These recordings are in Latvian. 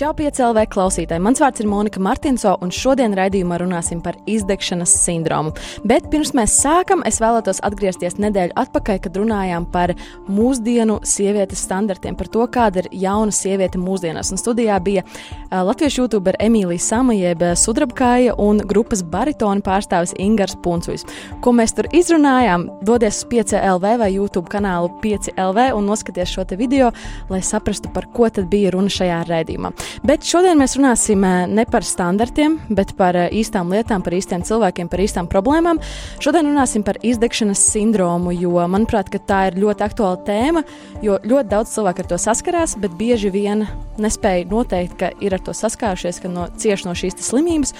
Čau, piecēlē klausītāji! Mans vārds ir Monika Martinso, un šodien raidījumā runāsim par izdegšanas sindromu. Bet pirms mēs sākam, es vēlētos atgriezties nedēļu atpakaļ, kad runājām par mūsdienu sievietes standartiem, par to, kāda ir jauna sieviete mūsdienās. Un studijā bija latviešu youtuber Emīlija Sama, jeb Sudrabkāja un grupas baritona pārstāvis Ingars Puncuis. Ko mēs tur izrunājām, dodies uz 5LV vai YouTube kanālu 5LV un noskaties šo video, lai saprastu, par ko tad bija runa šajā raidījumā. Bet šodien mēs runāsim eh, ne par standartiem, bet par eh, īstām lietām, par īstiem cilvēkiem, par īstām problēmām. Šodien runāsim par izdegšanas sindromu, jo, manuprāt, tā ir ļoti aktuāla tēma, jo ļoti daudz cilvēku ar to saskarās, bet bieži vien nespēja noteikt, ka ir ar to saskārušies, ka no, cieši no šīs slimības.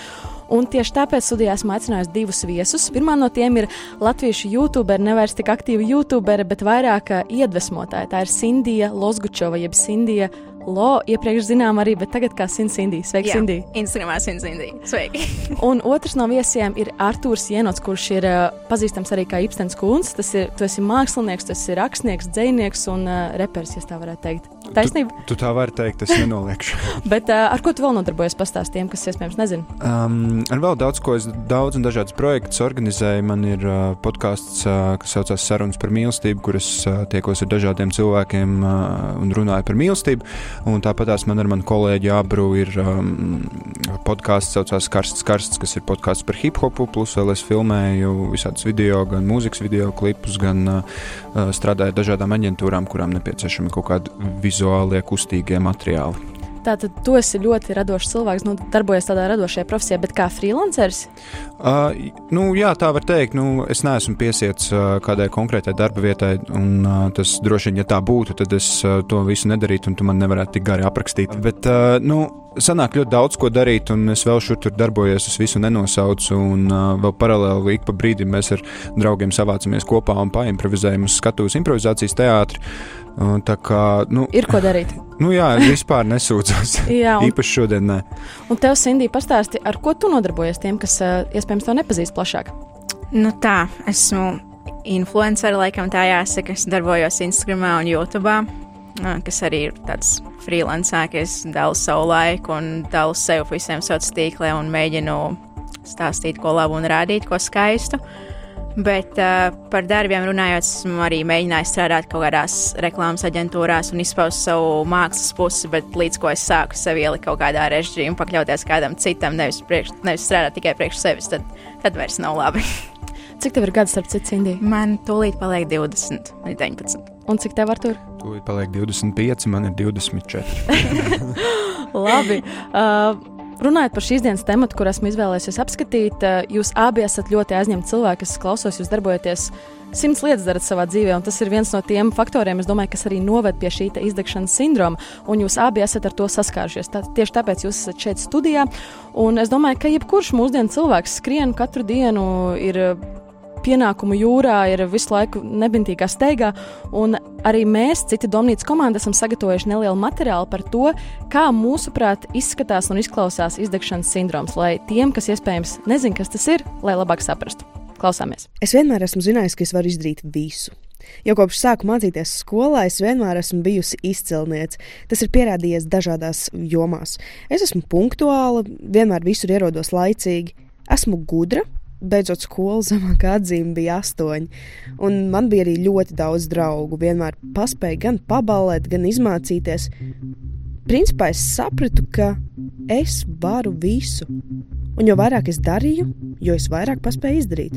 Un tieši tāpēc studijā esmu aicinājusi divus viesus. Pirmā no tiem ir latviešu youtuberi, nevis tik aktīva youtuberi, bet vairāk eh, iedvesmotāja. Tā ir Sindija Losgučova, jeb Sindija Lo iepriekš zinām arī, bet tagad kā Sindija. Sveiki, Sindija! Instagramā Sindija. Sveiki! un otrs no viesiem ir Artūrs Jenots, kurš ir uh, pazīstams arī kā Ipstens Kungs. Tas ir, tu esi mākslinieks, tas ir rakstnieks, dzējnieks un uh, reperis, ja tā varētu teikt. Taisnība? Tu, tu tā vari teikt, es nenoliekšu. Bet uh, ar ko tu vēl nodarbojies pastāstiem, kas iespējams nezina? Um, ar vēl daudz ko es daudz un dažādas projektus organizēju. Man ir uh, podkāsts, uh, kas saucas Sarunas par mīlestību, kur es uh, tiekos ar dažādiem cilvēkiem uh, un runāju par mīlestību. Un tāpat man ar manu kolēģi Abru ir um, podkāsts, kas saucas Karsts, Karsts, kas ir podkāsts par hip hopu. Plus vēl es filmēju visādus video, gan mūzikas video klipus, gan uh, strādāju dažādām aģentūrām, kurām nepieciešami kaut kādi vizuāli vizuālie kustīgie materiāli. Tātad tu esi ļoti radošs cilvēks, nu, darbojies tādā radošajā profesijā, bet kā freelanceris? Uh, nu, jā, tā var teikt. Nu, es neesmu piesiets uh, kādai konkrētai darba vietai, un uh, tas droši vien, ja tā būtu, tad es uh, to visu nedarītu, un tu man nevarētu tik gari aprakstīt. Bet, uh, nu, sanāk ļoti daudz ko darīt, un es vēl šur tur darbojos, es visu nenosaucu, un uh, vēl paralēli ik pa brīdim mēs ar draugiem savācamies kopā un paimprovizējam uz skatuves improvizācijas teātri. Uh, tā kā, nu, ir ko darīt. Nu, jā, vispār nesūdzos. jā, un, Īpaši šodien. Ne. Un tev, Sindija, pastāsti, ar ko tu nodarbojies tiem, kas uh, iespējams to nepazīst plašāk? Nu tā, esmu influencer, laikam tā jāsaka, es darbojos Instagram un YouTube kas arī ir tāds freelance, ka es dalu savu laiku un dalu sev visiem sociāliem tīkliem un mēģinu stāstīt ko labu un rādīt ko skaistu. Bet uh, par darbiem runājot, esmu arī mēģinājis strādāt kaut kādās reklāmas aģentūrās un izpaust savu mākslas pusi, bet līdz ko es sāku sevi ielikt kaut kādā režģī un pakļauties kādam citam, nevis, priekš, nevis strādāt tikai priekš sevis, tad, tad vairs nav labi. Cik tev ir gadi, starp citu, Indija? Man tūlīt paliek 20, 19. Un cik tev ar tur? Tūlīt paliek 25, man ir 24. Labi. Uh, Runājot par šīs dienas tematu, kur esmu izvēlējies apskatīt, uh, jūs abi esat ļoti aizņemti cilvēki, kas klausos, jūs darbojaties simts lietas darat savā dzīvē, un tas ir viens no tiem faktoriem, domāju, kas arī noved pie šī izdegšanas sindroma, un jūs abi esat ar to saskārušies. Tā, tieši tāpēc jūs esat šeit studijā, un es domāju, ka jebkurš mūsdienu cilvēks skrien katru dienu ir pienākumu jūrā ir visu laiku nebintīgā steigā, arī mēs, citi domnīcas komanda, esam sagatavojuši nelielu materiālu par to, kā mūsuprāt izskatās un izklausās izdegšanas sindroms, lai tiem, kas iespējams nezin, kas tas ir, lai labāk saprastu. Klausāmies! Es vienmēr esmu zinājis, ka es varu izdarīt visu. Jau kopš sāku mācīties skolā, es vienmēr esmu bijusi izcilniece. Tas ir pierādījies dažādās jomās. Es esmu punktuāla, vienmēr visur ierodos laicīgi, esmu gudra, beidzot skolu zemākā atzīme bija astoņi. Un man bija arī ļoti daudz draugu. Vienmēr paspēju gan paballēt, gan izmācīties. Principā es sapratu, ka es varu visu. Un jo vairāk es darīju, jo es vairāk paspēju izdarīt.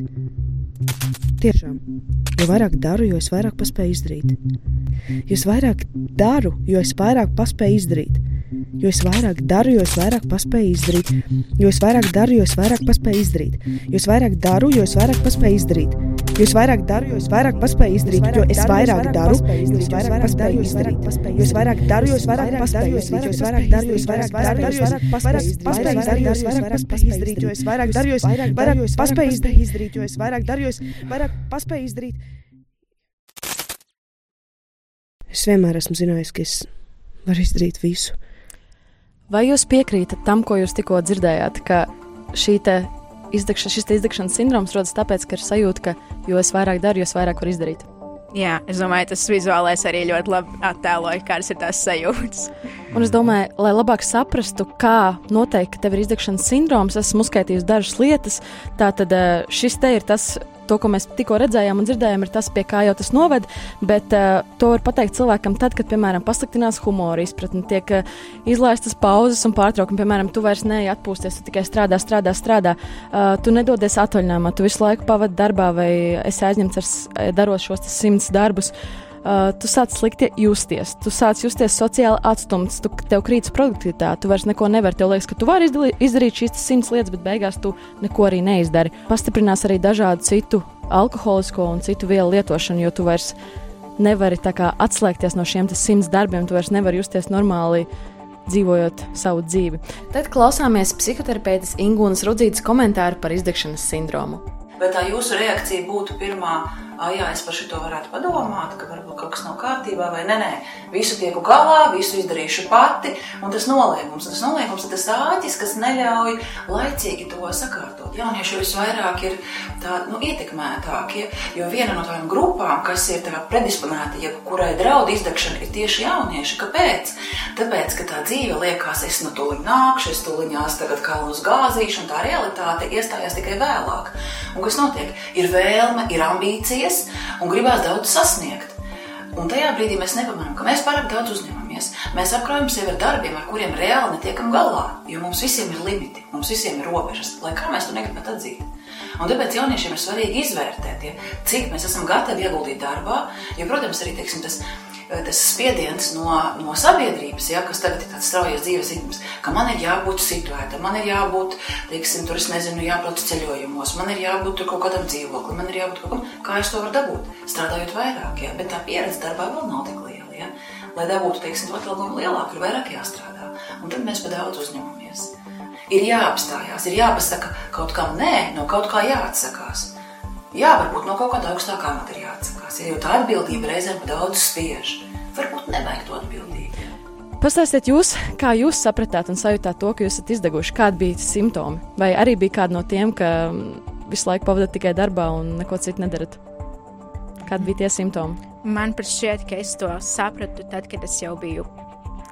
Tiešām, jo vairāk daru, jo es vairāk paspēju izdarīt. Jo vairāk daru, jo es vairāk paspēju izdarīt. Jo es vairāk daru, jo es vairāk paspēju izdarīt. Jo es vairāk daru, jo es vairāk paspēju izdarīt. Jo es vairāk daru, jo es vairāk paspēju izdarīt. Jo es vairāk daru, jo es vairāk paspēju izdarīt. Jo es vairāk daru, jo es vairāk paspēju izdarīt. Jo es vairāk daru, jo es vairāk paspēju izdarīt. Jo es vairāk daru, jo es vairāk daru, jo es vairāk paspēju izdarīt. Jo es vairāk daru, jo es vairāk paspēju izdarīt. Jo es vairāk daru, jo es vairāk paspēju izdarīt. Es vienmēr esmu zinājis, ka es varu izdarīt visu. Vai jūs piekrītat tam, ko jūs tikko dzirdējāt, ka šī izdegša, šis izdegšanas sindroms rodas tāpēc, ka ir sajūta, ka jo es vairāk daru, jo vairāk varu izdarīt. Jā, es domāju, tas vizuālais arī ļoti labi attēloja, kādas ir tās sajūtas. Un es domāju, lai labāk saprastu, kā noteikti tev ir izdegšanas sindroms, esmu uzskaitījis dažas lietas. Tātad eh, šis te ir tas to, ko mēs tikko redzējām un dzirdējām, ir tas, pie kā jau tas noved. Bet uh, to var pateikt cilvēkam tad, kad, piemēram, pasliktinās humora izpratne, tiek uh, izlaistas pauzes un pārtraukumi. Piemēram, tu vairs neej atpūsties, tu tikai strādā, strādā, strādā. Uh, tu nedodies atvaļinājumā, tu visu laiku pavadi darbā vai esi aizņemts ar darot šos simts darbus. Uh, tu sāc slikti justies, tu sāc justies sociāli atstumts, tu, tev krītas produktivitāte, tu vairs neko nevari. Tev liekas, ka tu vari izdarīt šīs simts lietas, bet beigās tu neko arī neizdari. Pastiprinās arī dažādu citu alkoholisko un citu vielu lietošanu, jo tu vairs nevari atslēgties no šiem simts darbiem, tu vairs nevari justies normāli dzīvojot savu dzīvi. Tad klausāmies psihoterapeitas Ingūnas Rudzītas komentāru par izdegšanas sindromu. Bet tā jūsu reakcija būtu pirmā, jā, es par šo varētu padomāt, ka varbūt kaut kas nav kārtībā, vai nē, nē, visu tieku galā, visu izdarīšu pati, un tas noliegums, tas noliegums tas āķis, kas neļauj laicīgi to sakārtot. Jaunieši visvairāk ir tādi nu, ietekmētākie, jo viena no tādām grupām, kas ir predisponēta, ja kurai draud izdegšana, ir tieši jaunieši. Kāpēc? Tāpēc, ka tā dzīve liekas, es no tuliņa nākšu, es tuliņās tagad kalnus gāzīšu, un tā realitāte iestājās tikai vēlāk. Un kas notiek? Ir vēlme, ir ambīcijas, un gribās daudz sasniegt. Un tajā brīdī mēs nepamanām, ka mēs pārāk daudz uzņemamies. Mēs apkraujam sevi ar darbiem, ar kuriem reāli netiekam galā. Jo mums visiem ir limiti, mums visiem ir robežas, lai kā mēs to negribētu atzīt. Un tāpēc jauniešiem ir svarīgi izvērtēt, ja, cik mēs esam gatavi ieguldīt darbā. Jo, protams, arī teiksim, tas tas spiediens no, no sabiedrības, ja, kas tagad ir tāds straujas dzīves ritms, ka man ir jābūt situētam, man ir jābūt, teiksim, tur es nezinu, jābrauc ceļojumos, man ir jābūt kaut kādam dzīvoklim, man ir jābūt kaut kam, kā es to varu dabūt, strādājot vairāk, ja, bet tā pieredze darbā vēl nav tik liela, ja. Lai dabūtu, teiksim, to atalgojumu lielāku, ir vairāk jāstrādā, un tad mēs pa daudz uzņemamies. Ir jāapstājās, ir jāpasaka kaut kam nē, no kaut kā jāatsakās. Jā, varbūt no kaut kāda augstākā amata ir jāatsakās, ja, jo tā atbildība reizēm pa daudz spiež varbūt nevajag to atbildīgi. Pastāstiet, jūs, kā jūs sapratāt un sajūtāt to, ka jūs esat izdeguši, kādi bija simptomi? Vai arī bija kādi no tiem, ka mm, visu laiku pavadat tikai darbā un neko citu nedarat? Kādi bija tie simptomi? Man šķiet, ka es to sapratu tad, kad es jau biju.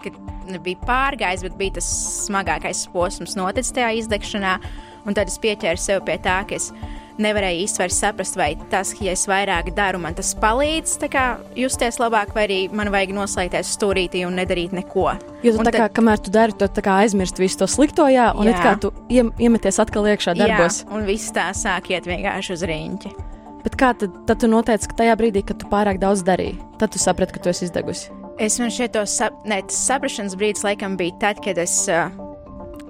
Kad nebija pārgājis, bet bija tas smagākais posms noticis tajā izdegšanā. Un tad es pieķēru sev pie tā, ka es nevarēju īsti saprast, vai tas, ja es vairāk daru, man tas palīdz kā, justies labāk, vai arī man vajag noslēgties stūrītī un nedarīt neko. Jo tu un tā kā, tad... kamēr tu dari, tu kā aizmirsti visu to slikto, jā, un jā. it kā tu iem, iemeties atkal iekšā darbos. Jā, un viss tā sāk iet vienkārši uz rīņķi. Bet kā tad, tad tu noteici, ka tajā brīdī, kad tu pārāk daudz darīji, tad tu saprati, ka tu esi izdegusi? Es man šeit to sap... ne, saprašanas brīdis laikam bija tad, kad es uh,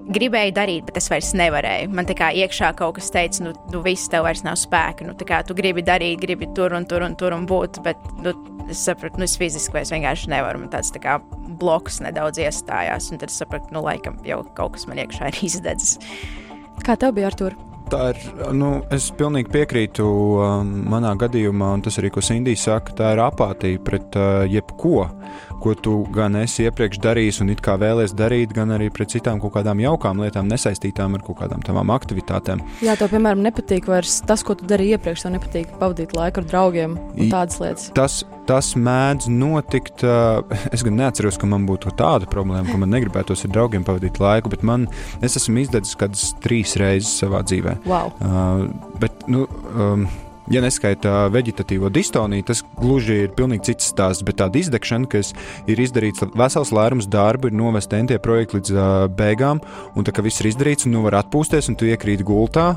gribēju darīt, bet es vairs nevarēju. Man tā kā iekšā kaut kas teica, nu, nu viss tev vairs nav spēka. Nu, kā, tu gribi darīt, gribi tur un tur un tur un būt, bet nu, es sapratu, nu, es fiziski vairs vienkārši nevaru. Man tāds tā kā bloks nedaudz iestājās, un tad es sapratu, nu, laikam jau kaut kas man iekšā ir izdedzis. Kā tev bija ar to? Tā ir, nu, es pilnīgi piekrītu um, manā gadījumā, un tas arī, ko Sindija saka, tā ir apātija pret uh, jebko ko tu gan esi iepriekš darījis un it kā vēlējies darīt, gan arī pret citām kaut kādām jaukām lietām, nesaistītām ar kaut kādām tavām aktivitātēm. Jā, tev, piemēram, nepatīk vairs tas, ko tu darīji iepriekš, tev nepatīk pavadīt laiku ar draugiem un tādas lietas. Tas, tas mēdz notikt. Es gan neatceros, ka man būtu tāda problēma, ka man negribētos ar draugiem pavadīt laiku, bet man, es esmu izdedzis kādas trīs reizes savā dzīvē. Wow. Uh, bet, nu, um, Ja neskaita vegetatīvo distoniju, tas gluži ir pilnīgi cits stāsts, bet tāda izdegšana, kas ir izdarīts vesels lērums darbu, ir novest entie projekti līdz uh, beigām, un tā kā viss ir izdarīts, un nu var atpūsties, un tu iekrīt gultā,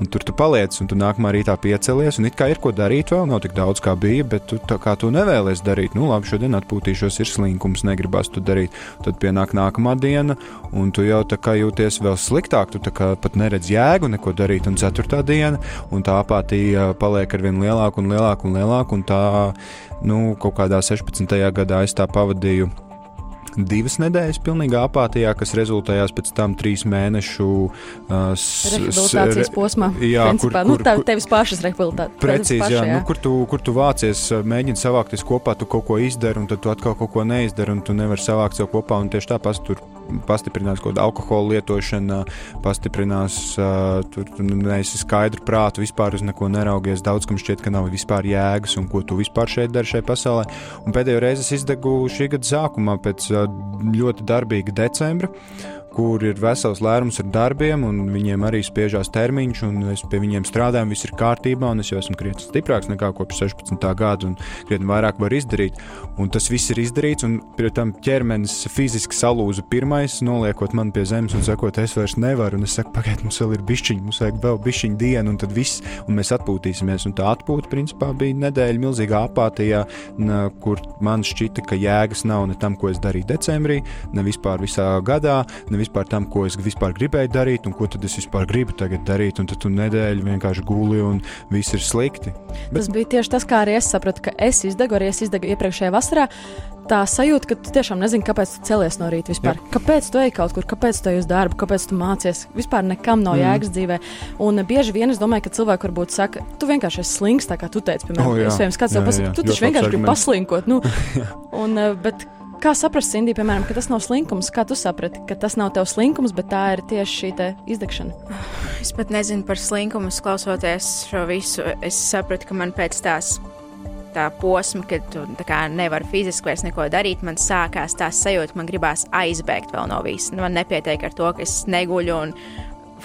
Un tur tu paliec, un tu nākamā rītā piecelies, un it kā ir ko darīt, vēl nav tik daudz, kā bija, bet tu tā kā tu nevēlies darīt. Nu, labi, šodien atpūtīšos, ir slinkums, negribas to darīt. Tad pienāk nākamā diena, un tu jau tā kā jūties vēl sliktāk, tu pat neredz jēgu neko darīt. Un ceturtā diena, un tā apātija paliek ar vien lielāku un lielāku un lielāku, un tā, nu, kaut kādā 16. gadā es tā pavadīju divas nedēļas pilnīgā apātijā, kas rezultējās pēc tam trīs mēnešu uh, rehabilitācijas posmā. Jā, principā. kur, kur, nu, tā ir tevis pašas rehabilitācija. Precīzi, paša, jā, jā. Nu, kur, tu, kur tu vācies, mēģini savākties kopā, tu kaut ko izdari, un tad tu atkal kaut ko neizdari, un tu nevari savākt sev kopā, un tieši tāpat tur pastiprinās kaut kāda alkohola lietošana, pastiprinās, uh, tur tu neesi skaidru prātu, vispār uz neko neraugies. Daudz kam šķiet, ka nav vispār jēgas un ko tu vispār šeit dari šajā pasaulē. Un pēdējo reizi es izdegu šī gada sākumā pēc uh, ļoti darbīga decembra kur ir vesels lērums ar darbiem, un viņiem arī spiežās termiņš, un es pie viņiem strādāju, viss ir kārtībā, un es jau esmu krietni stiprāks nekā kopš 16. gada, un krietni vairāk var izdarīt. Un tas viss ir izdarīts, un pie tam ķermenis fiziski salūza pirmais, noliekot man pie zemes un sakot, es vairs nevaru, un es saku, pagaidiet, mums vēl ir bišķiņi, mums vajag vēl bišķiņu dienu, un tad viss, un mēs atpūtīsimies. Un tā atpūta, principā, bija nedēļa milzīgā apātijā, kur man šķita, ka jēgas nav ne tam, ko es darīju decembrī, ne vispār visā gadā, ne vispār tam, ko es vispār gribēju darīt, un ko tad es vispār gribu tagad darīt. Un tad tu nedēļu vienkārši guli, un viss ir slikti. Bet... Tas bija tieši tas, kā arī es sapratu, ka es izdegu, arī es izdegu iepriekšējā vasarā. Tā sajūta, ka tu tiešām nezini, kāpēc tu celies no rīta vispār. Jā. Kāpēc tu ej kaut kur, kāpēc tu ej uz darbu, kāpēc tu mācies. Vispār nekam nav mm. jēgas dzīvē. Un bieži vien es domāju, ka cilvēki varbūt saka, tu vienkārši esi slings, tā kā tu teici, piemēram, oh, jā. es tev pasaka, tu taču vienkārši gribi paslinkot. Nu, un, bet Kā saprast, Indija, piemēram, ka tas nav slinkums? Kā tu saprati, ka tas nav tavs slinkums, bet tā ir tieši šī izdegšana? Es pat nezinu par slinkumu, klausoties šo visu. Es sapratu, ka man pēc tās tā posma, kad tu nevari fiziski vairs neko darīt, man sākās tā sajūta, man gribās aizbēgt vēl no visa. Man nepietiek ar to, ka es neguļu un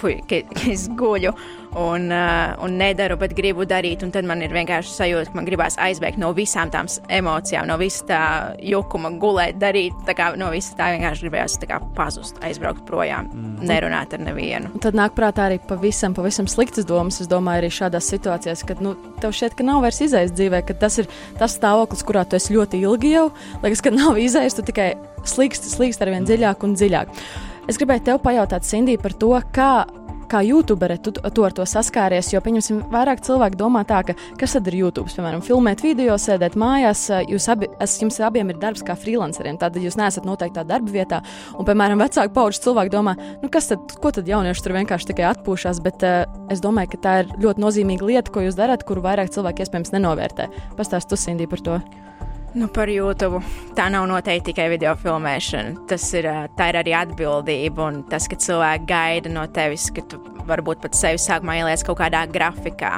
fuj, ka, ka es guļu un, uh, un nedaru, bet gribu darīt. Tad man ir vienkārši sajūta, ka man gribās aizbēgt no visām tām emocijām, no visa tā jukuma, gulēt, darīt. Kā, no visa tā vienkārši gribējās kā, pazust, aizbraukt projām, mm. nerunāt ar nevienu. Un tad nāk prātā arī pavisam, pavisam sliktas domas. Es domāju, arī šādās situācijās, kad nu, tev šķiet, ka nav vairs izējas dzīvē, ka tas ir tas stāvoklis, kurā tu esi ļoti ilgi jau. Liekas, ka nav izējas, tu tikai slīkst, slīkst ar vien dziļāk un dziļāk. Es gribēju tev pajautāt, Sindī, par to, kā kā youtubere tu, tu ar to saskāries. Jo, pieņemsim, vairāk cilvēki domā tā, ka kas tad ir YouTube? Piemēram, filmēt video, sēdēt mājās. Jūs abi, es, jums abiem ir darbs kā freelanceriem, tad jūs neesat noteiktā darba vietā. Un, piemēram, vecāku pauģu cilvēki domā, nu, kas tad, ko tad jaunieši tur vienkārši tikai atpūšas. Bet uh, es domāju, ka tā ir ļoti nozīmīga lieta, ko jūs darat, kuru vairāk cilvēki iespējams nenovērtē. Pastāst, tu, Sindī, par to. Nu, par YouTube. Tā nav noteikti tikai video filmēšana. Tas ir, ir arī atbildība un tas, ka cilvēki gaida no tevis, ka tu varbūt pat sevi sākumā ieliec kaut kādā grafikā.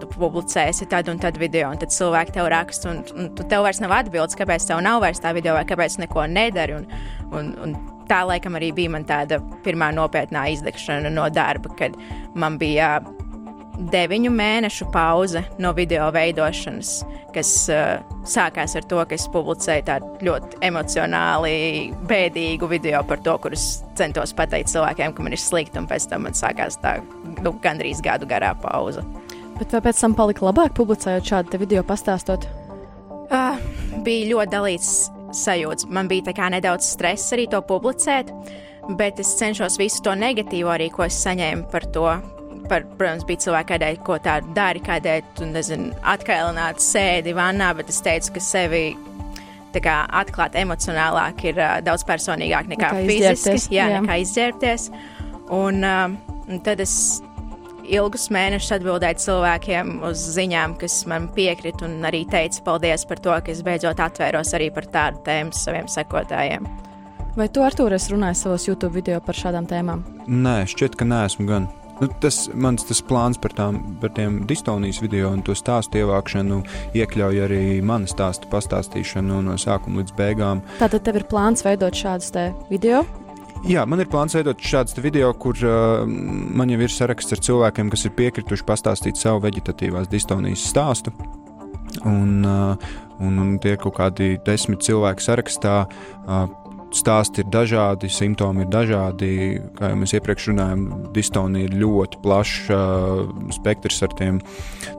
Tu publicēsi tādu un tādu video, un tad cilvēki tev raksta, un, un tu tev vairs nav atbildes, kāpēc tev nav vairs tā video, vai kāpēc neko nedari. Un, un, un tā laikam arī bija man tāda pirmā nopietnā izdegšana no darba, kad man bija deviņu mēnešu pauze no video veidošanas, kas uh, sākās ar to, ka es publicēju tādu ļoti emocionāli bēdīgu video par to, kurus centos pateikt cilvēkiem, ka man ir slikti, un pēc tam man sākās tā nu, gandrīz gadu garā pauze. Bet vai pēc tam palika labāk publicējot šādu video pastāstot? Uh, bija ļoti dalīts sajūts. Man bija nedaudz stresa arī to publicēt, bet es cenšos visu to negatīvo arī, ko es saņēmu par to par, protams, bija cilvēki, kādēļ ko tādu dari, kādēļ tu, nezinu, atkailināt sēdi vannā, bet es teicu, ka sevi kā, atklāt emocionālāk ir uh, daudz personīgāk nekā, nekā fiziski, jā, jā. nekā izģērbties. Un, uh, un tad es ilgus mēnešus atbildēju cilvēkiem uz ziņām, kas man piekrita, un arī teica paldies par to, ka es beidzot atvēros arī par tādu tēmu saviem sekotājiem. Vai tu, Artur, esi runājis savos YouTube video par šādām tēmām? Nē, šķiet, ka neesmu gan. Nu, tas mans tas plāns par, tām, par tiem distonijas video un to stāstu ievākšanu iekļauj arī mana stāstu pastāstīšanu no sākuma līdz beigām. Tātad tev ir plāns veidot šādus video? Jā, man ir plāns veidot šādus video, kur uh, man jau ir saraksts ar cilvēkiem, kas ir piekrituši pastāstīt savu veģetatīvās distonijas stāstu. Un, uh, un, un tie ir kaut kādi desmit cilvēki sarakstā. Uh, stāsti ir dažādi, simptomi ir dažādi. Kā jau mēs iepriekš runājām, distonija ir ļoti plašs uh, spektrs ar tiem,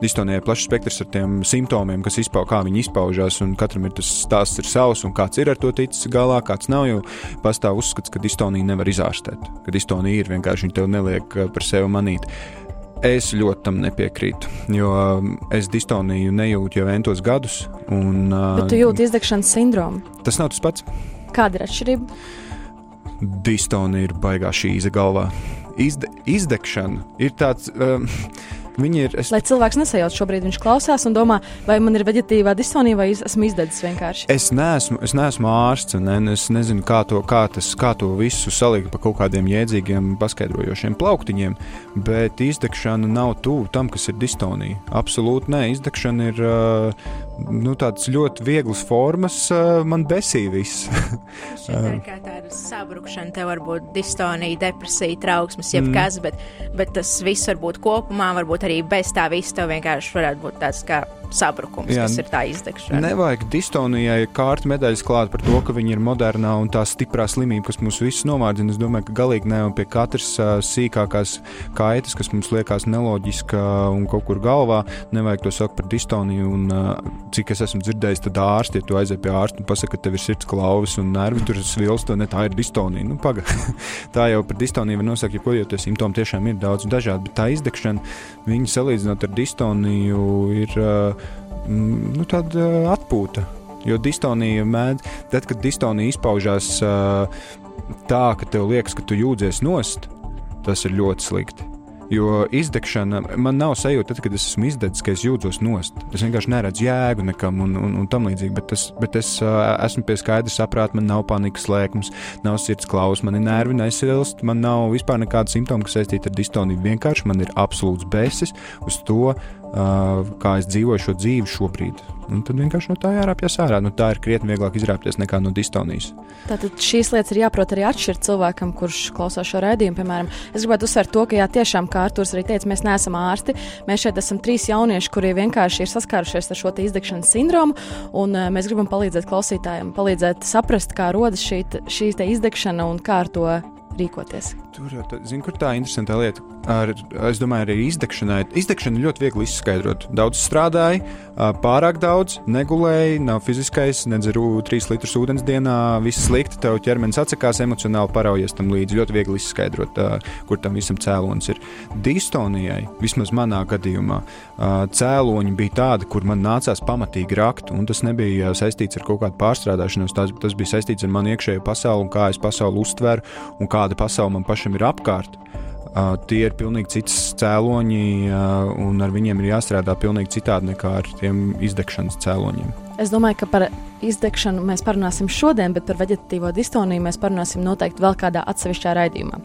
distonija ir plašs spektrs ar tiem simptomiem, kas izpauž, kā viņi izpaužās, un katram ir tas stāsts ir savs, un kāds ir ar to ticis galā, kāds nav, jo pastāv uzskats, ka distonija nevar izārstēt, ka distonija ir vienkārši viņa tev neliek uh, par sevi manīt. Es ļoti tam nepiekrītu, jo um, es distoniju nejūtu jau entos gadus. Un, uh, Bet tu jūti izdegšanas sindromu? Tas nav tas pats. Kāda ir atšķirība? Distonija ir baigā šīza galvā. Izde, izdegšana ir tāds. Um, Viņi ir. Es... Lai cilvēks nesajauc šobrīd, viņš klausās un domā, vai man ir veģetīvā distonija, vai es esmu izdedzis vienkārši. Es neesmu, es neesmu ārsts, un ne, es nezinu, kā to, kā, tas, kā to visu salikt pa kaut kādiem jēdzīgiem, paskaidrojošiem plauktiņiem, bet izdegšana nav tuvu tam, kas ir distonija. Absolūti nē, izdegšana ir. Uh, nu, tādas ļoti vieglas formas, uh, man besīja viss. tā kā tāda sabrukšana, te var būt distonija, depresija, trauksmes, jebkas, mm. bet, bet tas viss var būt kopumā, varbūt arī bez tā visa tev vienkārši varētu būt tāds kā sabrukums, Jā, kas ir tā izdegšana. Nevajag distonijai kārtu medaļas klāt par to, ka viņi ir modernā un tā stiprā slimība, kas mūs visus nomārdzina. Es domāju, ka galīgi ne jau pie katras uh, sīkākās kaitas, kas mums liekas neloģiska un kaut kur galvā, nevajag to saukt par distoniju. Un, uh, cik es esmu dzirdējis, tad ārsti, ja tu aizies pie ārsta un pasaka, ka tev ir sirds klauvis un nervi tur svilst, to ne tā ir distonija. Nu, paga. tā jau par distoniju var nosaukt, ja ko, jo tie simptomi tiešām ir daudz dažādi, bet tā izdegšana, viņi salīdzinot ar distoniju, ir uh, nu, tāda atpūta. Jo distonija mēdz, tad, kad distonija izpaužās tā, ka tev liekas, ka tu jūties nost, tas ir ļoti slikti. Jo izdegšana, man nav sajūta, tad, kad es esmu izdedzis, ka es jūtos nost. Es vienkārši neredzu jēgu nekam un, un, un tam līdzīgi. Bet, tas, bet es uh, esmu pie skaidra saprāta, man nav panikas lēkums, nav sirds klausas, man ir nervi nesilst, man nav vispār nekāda simptoma, kas saistīta ar distoniju. Vienkārši man ir absolūts besis uz to, uh, kā es dzīvoju šo dzīvi šobrīd. Un tad vienkārši no tā jārāpjas ārā. Nu, tā ir krietni vieglāk izrāpties nekā no distonijas. Tātad šīs lietas ir jāprot arī atšķirt cilvēkam, kurš klausās šo raidījumu. Piemēram, es gribētu uzsvērt to, ka jā, tiešām, kā Arthurs arī teica, mēs neesam ārsti. Mēs šeit esam trīs jaunieši, kuri vienkārši ir saskārušies ar šo izdegšanas sindromu, un uh, mēs gribam palīdzēt klausītājiem, palīdzēt saprast, kā rodas šī, šī izdegšana un kā ar to rīkoties. Tur jau zinu, kur tā interesantā lieta. Ar, es domāju, arī izdegšanai. Izdegšana ļoti viegli izskaidrot. Daudz strādāja, pārāk daudz, negulēja, nav fiziskais, nedzeru 3 litrus ūdens dienā, viss slikti, tev ķermenis atsakās, emocionāli paraujies tam līdzi. Ļoti viegli izskaidrot, kur tam visam cēlonis ir. Distonijai, vismaz manā gadījumā, cēloņi bija tādi, kur man nācās pamatīgi rakt, un tas nebija saistīts ar kaut kādu pārstrādāšanos. Tas, tas bija saistīts ar manu iekšējo pasauli un kā es pasauli uztveru un kāda pasaule man pašam ir apkārt. Uh, tie ir pilnīgi cits cēloņi, uh, un ar viņiem ir jāstrādā pavisam citādi nekā ar tiem izdegšanas cēloņiem. Es domāju, ka par izdegšanu mēs parunāsim šodien, bet par veģetatīvo distoniju mēs parunāsim noteikti vēl kādā atsevišķā raidījumā.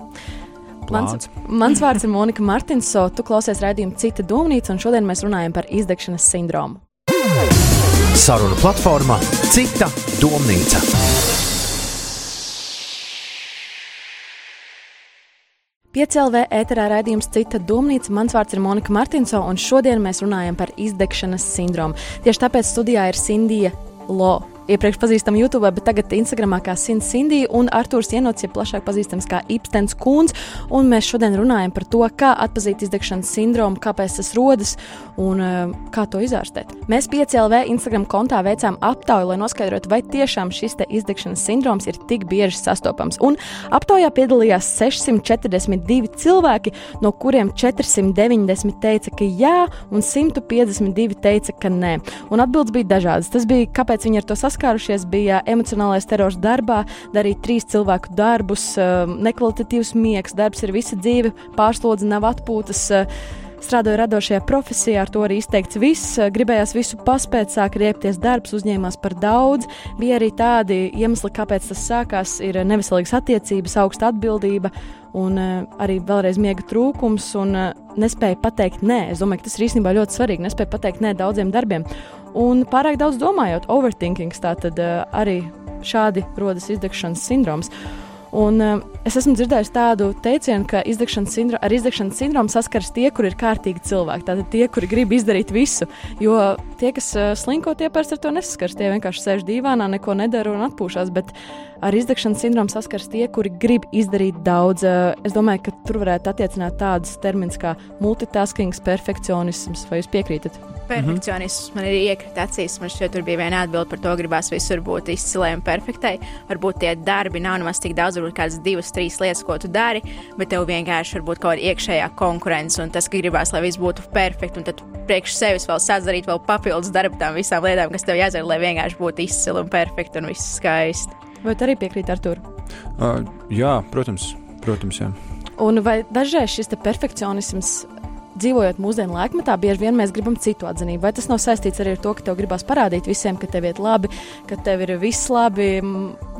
Mans, mans vārds ir Monika Martinso, tu klausies raidījumu Cita domnīca, un šodien mēs runājam par izdegšanas sindromu. Saruna platformā Cita domnīca. Piecēlvē ēterā raidījums Cita domnīca. Mans vārds ir Monika Martinso, un šodien mēs runājam par izdegšanas sindromu. Tieši tāpēc studijā ir Sindija Lo iepriekš pazīstama YouTube, bet tagad Instagramā kā Sindija un Arthurs Jenots ir plašāk pazīstams kā Ipstens Kūns. Un mēs šodien runājam par to, kā atpazīt izdegšanas sindromu, kāpēc tas rodas un uh, kā to izārstēt. Mēs 5LV Instagram kontā veicām aptauju, lai noskaidrotu, vai tiešām šis izdegšanas sindroms ir tik bieži sastopams. Un aptaujā piedalījās 642 cilvēki, no kuriem 490 teica, ka jā, un 152 teica, ka nē. Un atbildes bija dažādas. Tas bija, kāpēc viņi ar to saskārās saskārušies, bija emocionālais terors darbā, darīt trīs cilvēku darbus, um, nekvalitatīvs miegs, darbs ir visa dzīve, pārslodze nav atpūtas. Uh, strādāju radošajā profesijā, ar to arī izteikts viss. Uh, gribējās visu paspēt, sāk riepties darbs, uzņēmās par daudz. Bija arī tādi iemesli, kāpēc tas sākās. Ir neveselīgas attiecības, augsta atbildība un uh, arī vēlreiz miega trūkums un nespēja pateikt nē. Es domāju, ka tas ir īstenībā ļoti svarīgi. Nespēja pateikt nē daudziem darbiem. Un pārāk daudz domājot, overthinking, tā tad arī šādi rodas izdegšanas sindroms. Un, uh, es esmu dzirdējis tādu teicienu, ka izdegšanas sindro, ar izdegšanas sindromu saskaras tie, kur ir kārtīgi cilvēki. Tātad tie, kuri grib izdarīt visu. Jo tie, kas uh, slinko, tie parasti ar to nesaskars. Tie vienkārši sēž dīvānā, neko nedara un atpūšas. Bet ar izdegšanas sindromu saskars tie, kuri grib izdarīt daudz. Uh, es domāju, ka tur varētu attiecināt tādus terminus kā multitasking, perfekcionisms. Vai jūs piekrītat? Perfekcionisms man ir iekrita acīs. Man šķiet, tur bija viena atbilde par to, gribās visur būt izcilai un perfektai. Varbūt tie darbi nav nemaz tik daudz, varbūt kādas divas, trīs lietas, ko tu dari, bet tev vienkārši varbūt kaut kāda iekšējā konkurence un tas, ka gribās, lai viss būtu perfekti. Un tad priekš sevis vēl sāc darīt vēl papildus darbu tām visām lietām, kas tev jāizdara, lai vienkārši būtu izcili un perfekti un viss skaisti. Vai tu arī piekrīti ar to? Uh, jā, protams, protams, jā. Un vai dažreiz šis perfekcionisms dzīvojot mūsdienu laikmetā, bieži vien mēs gribam citu atzinību. Vai tas nav saistīts arī ar to, ka tev gribās parādīt visiem, ka tev iet labi, ka tev ir viss labi,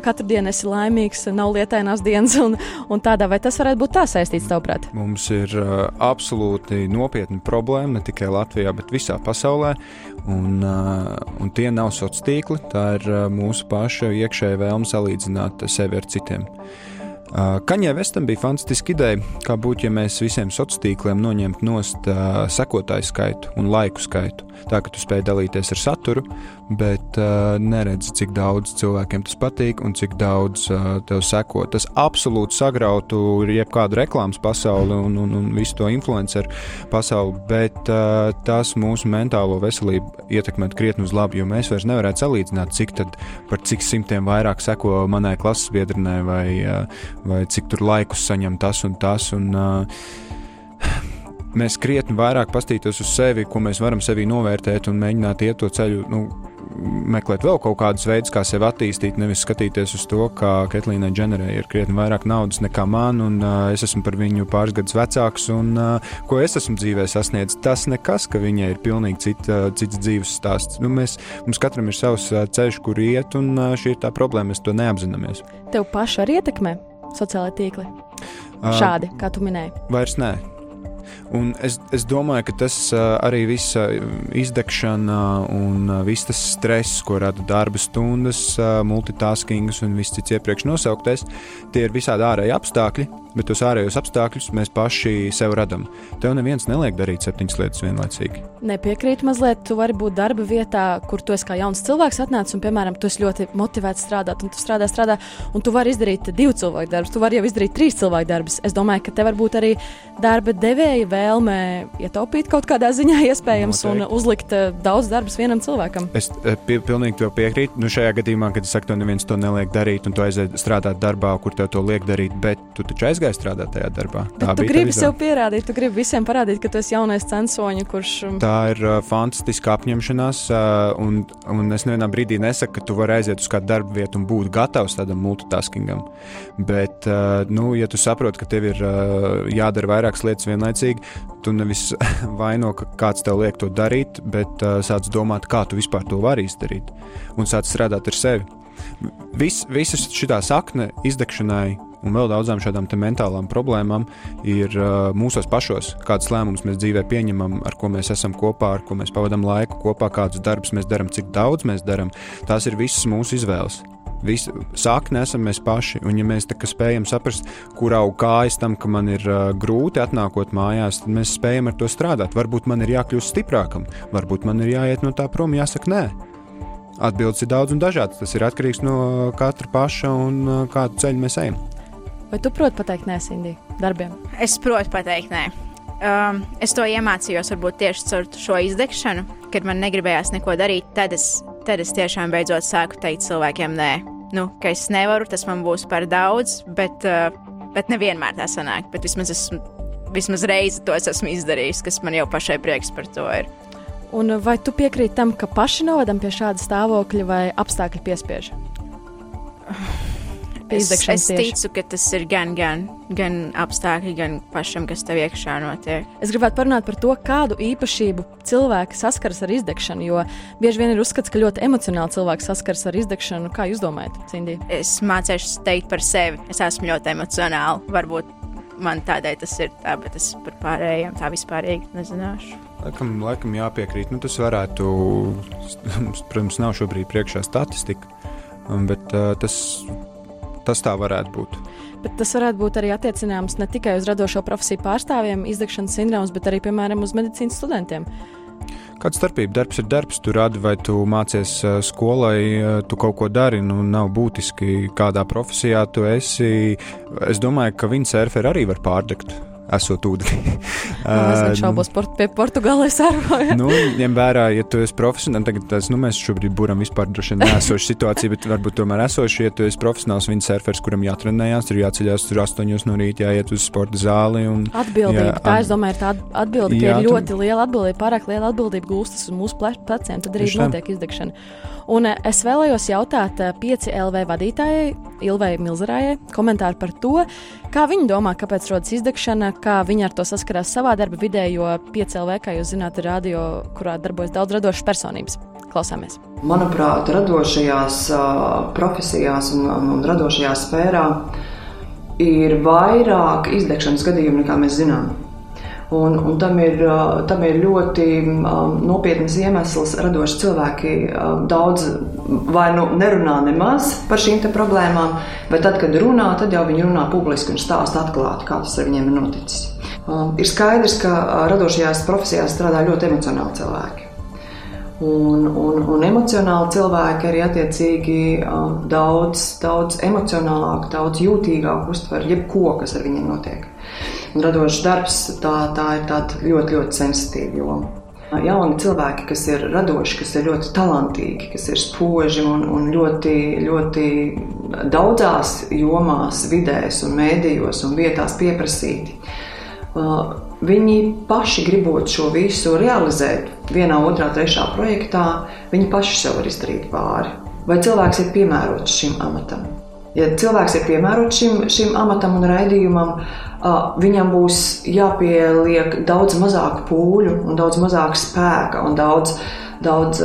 katru dienu esi laimīgs, nav lietainās dienas un, un tādā, vai tas varētu būt tā saistīts, tavuprāt? Mums ir uh, absolūti nopietna problēma ne tikai Latvijā, bet visā pasaulē. Un, uh, un tie nav sociāli tīkli, tā ir uh, mūsu paša iekšējā vēlme salīdzināt sevi ar citiem. Kaņē Vestam bija fantastiska ideja, kā būtu, ja mēs visiem sociāliem tīkliem noņemtu nost uh, sekotāju skaitu un laiku skaitu. Tā ka tu spēj dalīties ar saturu, bet uh, neredzi, cik daudz cilvēkiem tas patīk un cik daudz uh, tev seko. Tas absolūti sagrautu jebkādu reklāmas pasauli un, un, un visu to influenceru pasauli, bet uh, tas mūsu mentālo veselību ietekmētu krietni uz labu, jo mēs vairs nevarētu salīdzināt, cik tad par cik simtiem vairāk seko manai klases biedrinai vai, uh, vai cik tur laikus saņem tas un tas. Un, uh, mēs krietni vairāk paskatītos uz sevi, ko mēs varam sevi novērtēt un mēģināt iet to ceļu. Nu, meklēt vēl kaut kādus veidus, kā sevi attīstīt, nevis skatīties uz to, ka Ketlīnai Dženerai ir krietni vairāk naudas nekā man, un uh, es esmu par viņu pāris gadus vecāks, un uh, ko es esmu dzīvē sasniedzis. Tas nekas, ka viņai ir pilnīgi cita, cits dzīves stāsts. Nu, mēs, mums katram ir savs uh, ceļš, kur iet, un uh, šī ir tā problēma, mēs to neapzināmies. Tev pašu arī ietekmē sociālai tīkli? Šādi, kā tu minēji? Vairs nē. Un es, es domāju, ka tas arī viss izdegšana un viss tas stress, ko rada darba stundas, multitaskings un viss cits iepriekš nosauktais, tie ir visādi ārēji apstākļi, bet tos ārējos apstākļus mēs paši sev radām. Tev neviens neliek darīt septiņas lietas vienlaicīgi. Nepiekrītu mazliet, tu vari būt darba vietā, kur tu esi kā jauns cilvēks atnācis un, piemēram, tu esi ļoti motivēts strādāt, un tu strādā, strādā, un tu vari izdarīt divu cilvēku darbus, tu vari jau izdarīt trīs cilvēku darbus. Es domāju, ka te var būt arī darba devēja vēlme ietaupīt kaut kādā ziņā, iespējams, Noteikti. un uzlikt uh, daudz darbus vienam cilvēkam. Es uh, pie, pilnīgi tev piekrītu. Nu, šajā gadījumā, kad es saku, to neviens to neliek darīt, un tu aizies strādāt darbā, kur tev to liek darīt, bet tu taču aizgāji strādāt tajā darbā. Tā Bet tu gribi sev pierādīt, tu gribi visiem parādīt, ka tu esi jaunais censoņa, kurš. Um, Tā ir uh, fantastiska apņemšanās, uh, un, un es nevienā brīdī nesaku, ka tu vari aiziet uz kādu darbu vietu un būt gatavs tādam multitaskingam. Bet, uh, nu, ja tu saproti, ka tev ir uh, jādara vairākas lietas vienlaicīgi, tu nevis vaino, ka kāds tev liek to darīt, bet uh, sāc domāt, kā tu vispār to vari izdarīt, un sāc strādāt ar sevi. Vis, visa šī sakne izdegšanai un vēl daudzām šādām mentālām problēmām ir uh, mūsos pašos. Kādas lēmumus mēs dzīvē pieņemam, ar ko mēs esam kopā, ar ko mēs pavadām laiku kopā, kādus darbus mēs darām, cik daudz mēs darām. Tās ir visas mūsu izvēles. Visu sākni esam mēs paši, un ja mēs spējam saprast, kur aug kājas tam, ka man ir uh, grūti atnākot mājās, tad mēs spējam ar to strādāt. Varbūt man ir jākļūst stiprākam, varbūt man ir jāiet no tā prom, jāsaka nē. Atbildes ir daudz un dažādas. Tas ir atkarīgs no katra paša un uh, kādu ceļu mēs ejam. Vai tu proti pateikt nē, Sindī, darbiem? Es protu pateikt nē. Um, es to iemācījos varbūt tieši caur šo izdegšanu, kad man negribējās neko darīt. Tad es, tad es tiešām beidzot sāku teikt cilvēkiem nē. Nu, ka es nevaru, tas man būs par daudz, bet, uh, bet nevienmēr tā sanāk. Bet vismaz, esmu, vismaz reizi to es esmu izdarījis, kas man jau pašai prieks par to ir. Un vai tu piekrīti tam, ka paši novadam pie šāda stāvokļa vai apstākļi piespiež? Es, es ticu, ka tas ir gan, gan, gan apstākļi, gan pašam, kas tev iekšā notiek. Es gribētu parunāt par to, kādu īpašību cilvēki saskaras ar izdegšanu, jo bieži vien ir uzskats, ka ļoti emocionāli cilvēki saskaras ar izdegšanu. Kā jūs domājat, Cindī? Es mācīšos teikt par sevi. Es esmu ļoti emocionāli. Varbūt man tādēļ tas ir tā, bet es par pārējiem tā vispārīgi nezināšu. Laikam, laikam jāpiekrīt. Nu, tas varētu, protams, nav šobrīd priekšā statistika, bet uh, tas tas tā varētu būt. Bet tas varētu būt arī attiecināms ne tikai uz radošo profesiju pārstāvjiem, izdegšanas sindroms, bet arī, piemēram, uz medicīnas studentiem. Kāda starpība? Darbs ir darbs, tu radi vai tu mācies skolai, tu kaut ko dari. Nu, nav būtiski, kādā profesijā tu esi. Es domāju, ka windsurferi arī var pārdegt esot ūdenī. es šaubos port, pie Portugāles arvoja. nu, ņem vērā, ja tu esi profesionāls, tagad tas, nu, mēs šobrīd buram vispār droši vien nesošu situāciju, bet varbūt tomēr esoši, ja tu esi profesionāls windsurfers, kuram jātrenējās, tur jāceļās tur astoņos no rīta, jāiet uz sporta zāli. Un, atbildība, jā, tā es domāju, ir tā atbildība, jā, ir ļoti liela atbildība, pārāk liela atbildība gulstas uz mūsu pleciem, tad arī notiek izdegšana. Un es vēlējos jautāt 5 eh, LV vadītājai, Ilvai Milzerājai, komentāru par to, kā viņa domā, kāpēc rodas izdegšana, kā viņi ar to saskarās savā darba vidē, jo piecēlē, kā jūs zināt, ir radio, kurā darbojas daudz radošas personības. Klausāmies! Manuprāt, radošajās profesijās un, un, un radošajā sfērā ir vairāk izdegšanas gadījumu nekā mēs zinām. Un, un tam, ir, tam ir ļoti nopietnas iemesls. Radoši cilvēki daudz vai nu nerunā nemaz par šīm problēmām, bet tad, kad runā, tad jau viņi runā publiski un stāsta atklāti, kā tas ar viņiem ir noticis. Ir skaidrs, ka radošajās profesijās strādā ļoti emocionāli cilvēki. Un, un, un emocionāli cilvēki arī attiecīgi daudz, daudz emocionālāk, daudz jūtīgāk uztver jebko, kas ar viņiem notiek radošs darbs, tā, tā ir ļoti, ļoti sensitīva joma. Jauni cilvēki, kas ir radoši, kas ir ļoti talantīgi, kas ir spoži un, un ļoti, ļoti daudzās jomās, vidēs, un mēdījos un vietās pieprasīti. Viņi paši gribot šo visu realizēt vienā, otrā, trešā projektā, viņi paši sev var izdarīt pāri. Vai cilvēks ir piemērots šim amatam? Ja cilvēks ir piemērots šim, šim amatam un raidījumam, viņam būs jāpieliek daudz mazāk pūļu un daudz mazāk spēka un daudz. Daudz,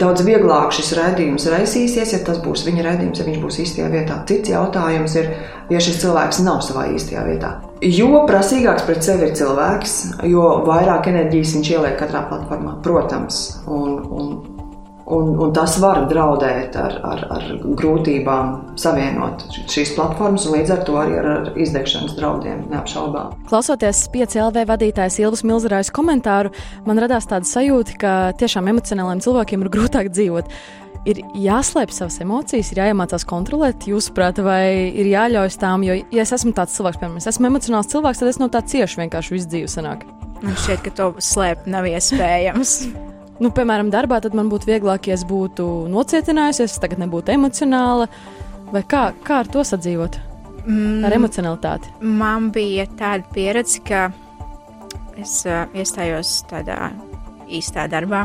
daudz vieglāk šis redzējums raisīsies, ja tas būs viņa redzējums, ja viņš būs īstajā vietā. Cits jautājums ir, ja šis cilvēks nav savā īstajā vietā. Jo prasīgāks pret sevi ir cilvēks, jo vairāk enerģijas viņš ieliek katrā platformā, protams. Un, un Un, un tas var draudēt ar, ar, ar grūtībām savienot šīs platformas, un līdz ar to arī ar, ar izdegšanas draudiem, neapšaubām. Klausoties pieci LV vadītājas Ilvas Milzerājas komentāru, man radās tāda sajūta, ka tiešām emocionāliem cilvēkiem ir grūtāk dzīvot. Ir jāslēpj savas emocijas, ir jāiemācās kontrolēt, jūsuprāt, vai ir jāļauj tām, jo, ja es esmu tāds cilvēks, piemēram, es esmu emocionāls cilvēks, tad es no tā cieši vienkārši visu dzīvi sanāk. Man šķiet, ka to slēpt nav iespējams. Nu, piemēram, darbā man būtu vieglāk, ja es būtu nocietinājusies, es tagad nebūtu emocionāla. Vai kā, kā ar to sadzīvot? Mm, ar emocionalitāti. Man bija tāda pieredze, ka es uh, iestājos tādā īstā darbā.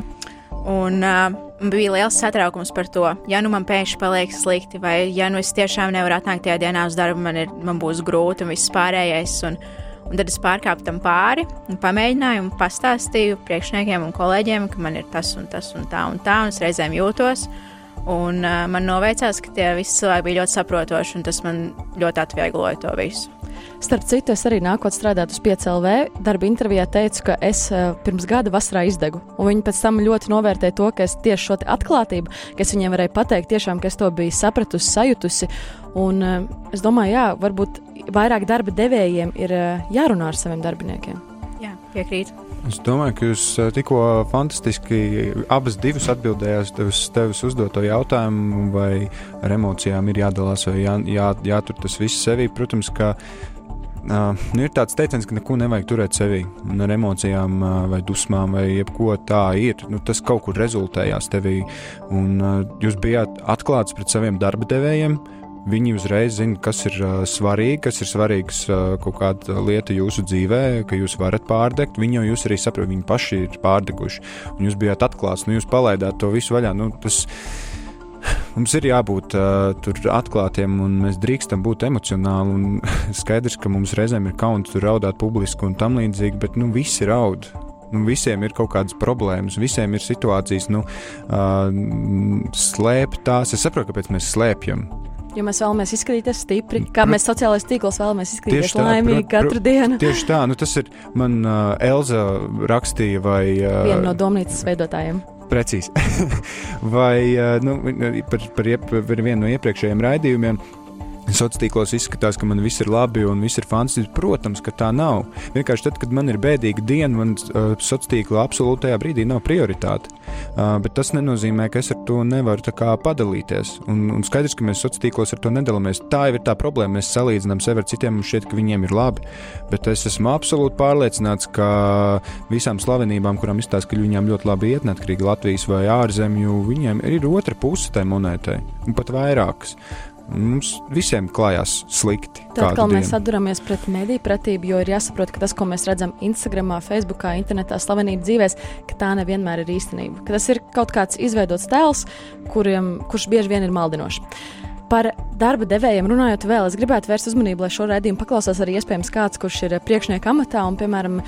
Un uh, bija liels satraukums par to, ja nu man pēkšņi paliek slikti, vai ja nu es tiešām nevaru atnākt tajā dienā uz darbu, man, ir, man būs grūti un viss pārējais. Un, Un tad es pārkāpu tam pāri un pamēģināju un pastāstīju priekšniekiem un kolēģiem, ka man ir tas un tas un tā un tā, un es reizēm jūtos. Un uh, man noveicās, ka tie visi cilvēki bija ļoti saprotoši, un tas man ļoti atviegloja to visu. Starp citu, es arī nākot strādāt uz PCLV, darba intervijā teicu, ka es uh, pirms gada vasarā izdegu. Un viņi pēc tam ļoti novērtēja to, ka es tieši šo atklātību, ka es viņiem varēju pateikt, tiešām, ka es to biju sapratusi, sajutusi. Un uh, es domāju, jā, varbūt vairāk darba devējiem ir uh, jārunā ar saviem darbiniekiem. Jā, piekrītu. Es domāju, ka jūs tikko fantastiski abas divas atbildējāt uz tevis uzdoto jautājumu, vai ar emocijām ir jādalās vai jā, jā, jātur tas viss sevī. Protams, ka Uh, nu ir tāds teiciens, ka neko nevajag turēt sevī. Un ar emocijām, uh, vai dusmām, vai jebko tā ir. Nu, tas kaut kur rezultējās tevī. Un, uh, jūs bijāt atklāts pret saviem darba devējiem. Viņi uzreiz zina, kas ir uh, svarīgi, kas ir svarīgs uh, kaut kāda lieta jūsu dzīvē, ka jūs varat pārdegt. Viņi jau jūs arī saprot, viņi paši ir pārdeguši. Un jūs bijāt atklāts, nu jūs palaidāt to visu vaļā. Nu, tas, Mums ir jābūt uh, atklātiem, un mēs drīkstam būt emocionāli. Skaidrs, ka mums reizēm ir kauns tur raudāt publiski un tam līdzīgi, bet nu, visi raud. Nu, visiem ir kaut kādas problēmas, visiem ir situācijas, nu, uh, slēpt tās. Es saprotu, kāpēc mēs slēpjam. Jo mēs vēlamies izskatīties stipri, kā mēs sociālajos tīklos vēlamies izskatīties laimīgi katru dienu. Tieši tā, nu tas ir man uh, Elza rakstīja vai. Uh, Viena no domnīcas veidotājiem. Precīzi. Vai nu, par, par, par vienu no iepriekšējiem raidījumiem Sociālos tīklos izskatās, ka man viss ir labi un viss ir fantastiski. Protams, ka tā nav. Vienkārši tad, kad man ir bēdīga diena, man uh, sociālā tīkla absolūtajā brīdī nav prioritāte. Uh, bet tas nenozīmē, ka es ar to nevaru padalīties. Un, un skaidrs, ka mēs sociālos tīklos ar to nedalāmies. Tā jau ir tā problēma. Mēs salīdzinām sevi ar citiem un šķiet, ka viņiem ir labi. Bet es esmu absolūti pārliecināts, ka visām slavenībām, kurām izstāsta, ka viņām ļoti labi iet, neatkarīgi Latvijas vai ārzemju, viņiem ir otra puse tai monētai, un pat vairākas. Mums visiem klājās slikti. Tad atkal mēs atduramies pret mediju pratību, jo ir jāsaprot, ka tas, ko mēs redzam Instagram, Facebook, internetā, slavenību dzīvēs, ka tā nevienmēr ir īstenība. Ka tas ir kaut kāds izveidots tēls, kuriem, kurš bieži vien ir maldinošs. Par darba devējiem runājot vēl, es gribētu vērst uzmanību, lai šo raidījumu paklausās arī iespējams kāds, kurš ir priekšnieka amatā un, piemēram,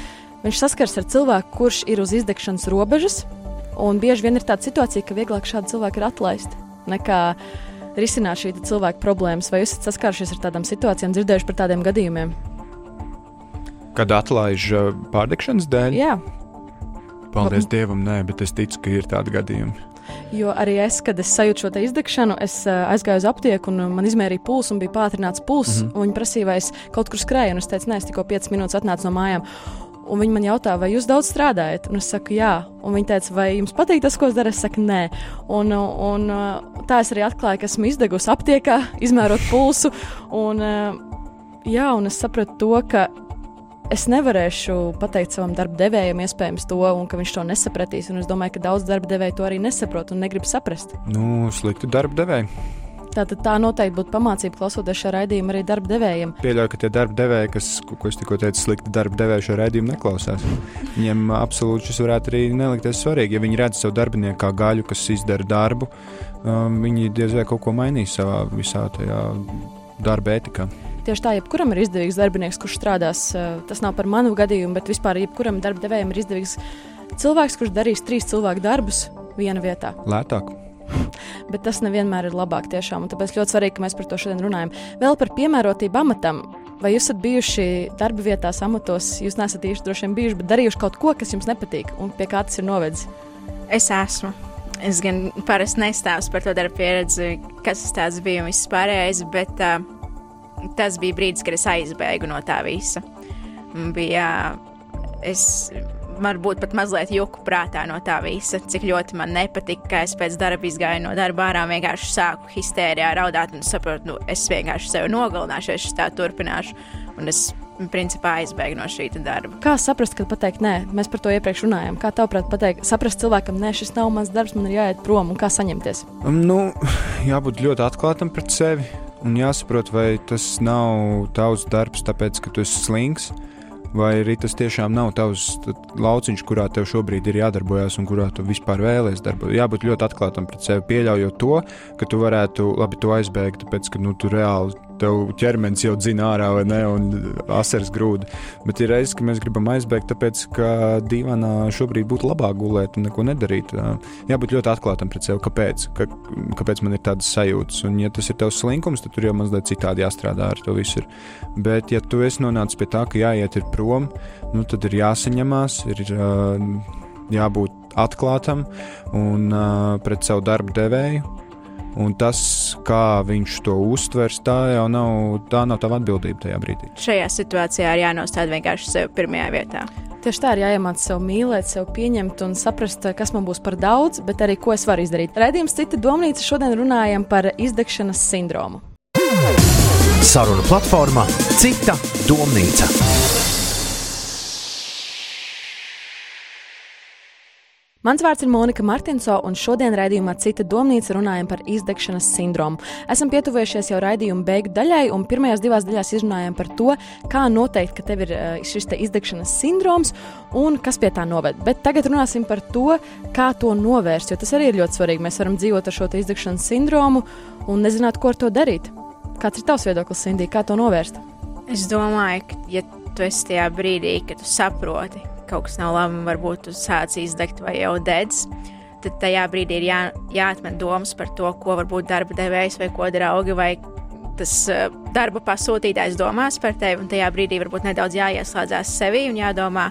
viņš saskars ar cilvēku, kurš ir uz izdegšanas robežas. Un bieži vien ir tāda situācija, ka vieglāk šādi cilvēki ir atlaisti nekā risināt šī cilvēka problēmas. Vai esat saskārušies ar tādām situācijām, dzirdējuši par tādiem gadījumiem? Kad atlaiž uh, pārdegšanas dēļ? Jā. Paldies Dievam, nē, bet es ticu, ka ir tādi gadījumi. Jo arī es, kad es sajūtu šo izdegšanu, es uh, aizgāju uz aptieku un man izmērīja pulsu un bija pātrināts pulss. Mm -hmm. Viņi prasīja, vai es kaut kur skrēju, un es teicu, nē, es tikko 5 minūtes atnācu no mājām. Un viņi man jautā, vai jūs daudz strādājat? Un es saku, jā. Un viņi teica, vai jums patīk tas, ko es daru? Es saku, nē. Un, un tā es arī atklāju, ka esmu izdegusi aptiekā, izmērot pulsu. Un, jā, un es sapratu to, ka es nevarēšu pateikt savam darba devējam, iespējams, to, un ka viņš to nesapratīs. Un es domāju, ka daudz darba devēju to arī nesaprot un negrib saprast. Nu, slikti darba devēji. Tātad tā noteikti būtu pamācība klausoties šo raidījumu arī darba devējiem. Pieļauju, ka tie darba devēji, kas, ko es tikko teicu, slikti darba devēji šo raidījumu neklausās. Viņiem absolūti šis varētu arī nelikties svarīgi. Ja viņi redz savu darbinieku kā gaļu, kas izdara darbu, um, viņi diez vai kaut ko mainīs savā visā tajā darba etikā. Tieši tā, jebkuram ir izdevīgs darbinieks, kurš strādās. Eh, tas nav par manu gadījumu, bet vispār jebkuram darba devējam ir izdevīgs cilvēks, kurš darīs trīs cilvēku darbus viena vietā. Lētāk. Bet tas nevienmēr ir labāk tiešām, un tāpēc ļoti svarīgi, ka mēs par to šodien runājam. Vēl par piemērotību amatam. Vai jūs esat bijuši darba vietās, amatos, jūs nesat īsti droši vien bijuši, bet darījuši kaut ko, kas jums nepatīk un pie kā tas ir novedis? Es esmu. Es gan parasti nestāstu par to darba pieredzi, kas tas bija un viss pārējais, bet uh, tas bija brīdis, kad es aizbēgu no tā visa. Bija, es varbūt pat mazliet juku prātā no tā visa, cik ļoti man nepatika, ka es pēc darba izgāju no darba ārā un vienkārši sāku histērijā raudāt un saprotu, nu, es vienkārši sevi nogalināšu, ja es tā turpināšu. Un es principā aizbēgu no šī darba. Kā saprast, kad pateikt, nē, mēs par to iepriekš runājām? Kā tavuprāt, pateikt, saprast cilvēkam, nē, šis nav mans darbs, man ir jāiet prom un kā saņemties? Um, nu, jābūt ļoti atklātam pret sevi un jāsaprot, vai tas nav tavs darbs, tāpēc ka tu esi slings, vai arī tas tiešām nav tavs lauciņš, kurā tev šobrīd ir jādarbojas un kurā tu vispār vēlēsies darboties. Jābūt ļoti atklātam pret sevi, pieļaujot to, ka tu varētu labi to aizbēgt, tāpēc ka nu, tu reāli tev ķermenis jau dzina ārā, vai ne, un asars grūda. Bet ir reizes, ka mēs gribam aizbēgt, tāpēc, ka divānā šobrīd būtu labāk gulēt un neko nedarīt. Jābūt ļoti atklātam pret sevi, kāpēc, ka, kāpēc man ir tādas sajūtas. Un, ja tas ir tavs slinkums, tad tur jau mazliet citādi jāstrādā ar to visu. Bet, ja tu esi nonācis pie tā, ka jāiet prom, nu, tad ir jāsaņemās, ir jābūt atklātam un uh, pret savu darbu devēju Un tas, kā viņš to uztvers, tā jau nav, tā nav tava atbildība tajā brīdī. Šajā situācijā ir jānostāda vienkārši sev pirmajā vietā. Tieši tā ir jāiemācās sev mīlēt, sev pieņemt un saprast, kas man būs par daudz, bet arī ko es varu izdarīt. Radījums cita domnīca šodien runājam par izdegšanas sindromu. Saruna platformā Cita domnīca. Mans vārds ir Monika Martinso, un šodien raidījumā Cita domnīca runājam par izdegšanas sindromu. Esam pietuvojušies jau raidījuma beigu daļai, un pirmajās divās daļās izrunājām par to, kā noteikt, ka tev ir uh, šis te izdegšanas sindroms un kas pie tā noved. Bet tagad runāsim par to, kā to novērst, jo tas arī ir ļoti svarīgi. Mēs varam dzīvot ar šo izdegšanas sindromu un nezināt, ko ar to darīt. Kāds ir tavs viedoklis, Sindī, kā to novērst? Es domāju, ka, ja tu esi tajā brīdī, kad tu saproti, kaut kas nav labi, varbūt tu sāc izdegt vai jau dedz. Tad tajā brīdī ir jā, jāatmet domas par to, ko varbūt darba devējs vai ko draugi vai tas uh, darba pasūtītājs domās par tevi. Un tajā brīdī varbūt nedaudz jāieslēdzās sevi un jādomā,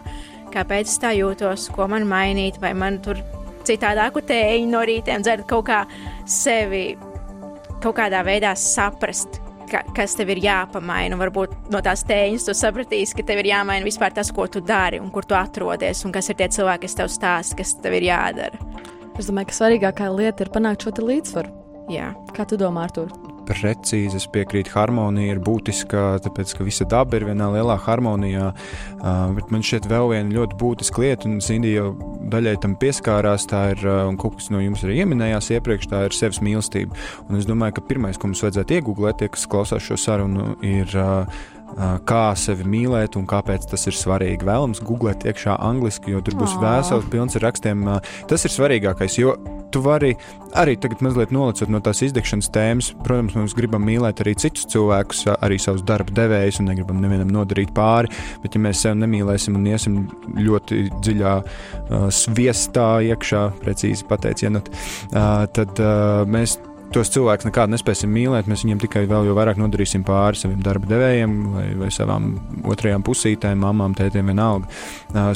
kāpēc es tā jūtos, ko man mainīt, vai man tur citādāku tēju no rītiem dzert kaut kā sevi kaut kādā veidā saprast, ka, kas tev ir jāpamaina. Varbūt no tās tēņas tu sapratīsi, ka tev ir jāmaina vispār tas, ko tu dari un kur tu atrodies, un kas ir tie cilvēki, kas tev stāsta, kas tev ir jādara. Es domāju, ka svarīgākā lieta ir panākt šo līdzsvaru. Jā. Kā tu domā, Artur? Precīzi. Es piekrītu, harmonija ir būtiska, tāpēc ka visa daba ir vienā lielā harmonijā. Uh, bet man šķiet, vēl viena ļoti būtiska lieta, un Sindija jau daļai tam pieskārās, tā ir, uh, un kaut kas no jums arī pieminējās iepriekš, tā ir sevis mīlestība. Un es domāju, ka pirmais, ko mums vajadzētu iegūglēt, tie, kas klausās šo sarunu, ir. Uh, kā sevi mīlēt un kāpēc tas ir svarīgi. Vēlams googlēt iekšā angliski, jo tur būs vesels pilns ar rakstiem. Tas ir svarīgākais, jo tu vari arī tagad mazliet nolicot no tās izdegšanas tēmas. Protams, mēs gribam mīlēt arī citus cilvēkus, arī savus darba devējus, un negribam nevienam nodarīt pāri. Bet, ja mēs sevi nemīlēsim un iesim ļoti dziļā uh, sviestā iekšā, precīzi pateicienot, uh, tad uh, mēs tos cilvēkus nekādu nespēsim mīlēt, mēs viņiem tikai vēl vairāk nodarīsim pāri saviem darba devējiem vai, vai savām otrajām pusītēm, mamām, tētiem, vienalga.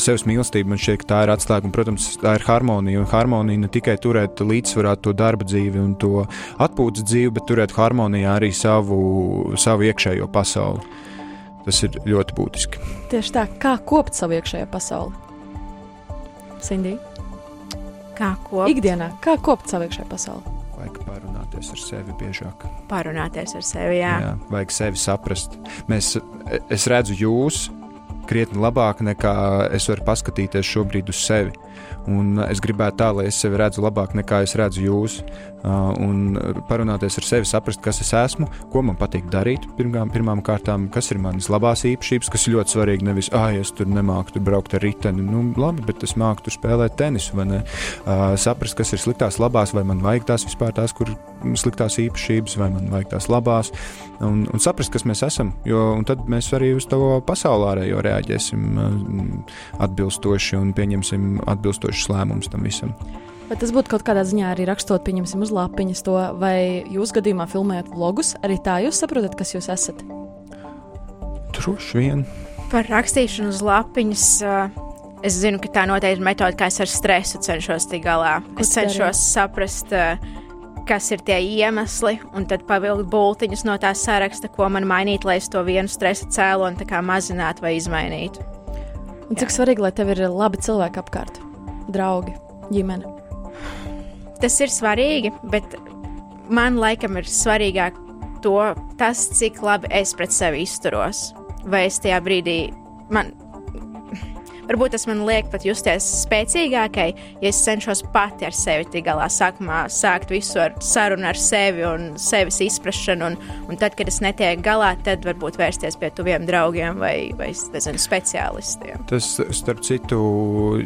Sevis mīlestība man šķiet, ka tā ir atslēga, un, protams, tā ir harmonija. Un harmonija ne tikai turēt līdzsvarā to darba dzīvi un to atpūtas dzīvi, bet turēt harmonijā arī savu, savu iekšējo pasauli. Tas ir ļoti būtiski. Tieši tā, kā kopt savu iekšējo pasauli. Sindī, Kā kopt? ikdienā, kā kopt savu iekšējo pasauli? Vajag parunāties ar sevi biežāk. Parunāties ar sevi, jā. Jā, vajag sevi saprast. Mēs, es redzu jūs krietni labāk nekā es varu paskatīties šobrīd uz sevi. Un es gribētu tā, lai es sevi redzu labāk nekā es redzu jūs. Uh, un parunāties ar sevi, saprast, kas es esmu, ko man patīk darīt. Pirmām, pirmām kārtām, kas ir manas labās īpašības, kas ir ļoti svarīgi. Nevis, ah, es tur nemāku tur braukt ar riteni. Nu, labi, bet es māku tur spēlēt tenisu. Uh, saprast, kas ir sliktās, labās, vai man vajag tās vispār tās, kur sliktās īpašības, vai man vajag tās labās. Un, un saprast, kas mēs esam. Jo tad mēs arī uz to pasaulē ārējo reaģēsim uh, atbilstoši un pieņemsim atbilstošus lēmumus tam visam. Vai tas būtu kaut kādā ziņā arī rakstot, pieņemsim, uz lapiņas to, vai jūs gadījumā filmējat vlogus, arī tā jūs saprotat, kas jūs esat? Droši vien. Par rakstīšanu uz lapiņas. Uh, es zinu, ka tā noteikti ir metode, kā es ar stresu cenšos tikt galā. Ko Es cenšos saprast, uh, kas ir tie iemesli, un tad pavilkt būtiņus no tā saraksta, ko man mainīt, lai es to vienu stresa cēloni mazinātu vai izmainītu. Un cik svarīgi, lai tev ir labi cilvēki apkārt, draugi, ģimene. Tas ir svarīgi, bet man laikam ir svarīgāk to, tas, cik labi es pret sevi izturos. Vai es tajā brīdī man. Varbūt tas man liek pat justies spēcīgākai, ja es cenšos pati ar sevi tikt galā. Sākumā sākt visu ar sarunu ar sevi un sevis izpratšanu, un, un tad, kad es netieku galā, tad varbūt vērsties pie tuviem draugiem vai, vai nezinu, speciālistiem. Tas, starp citu,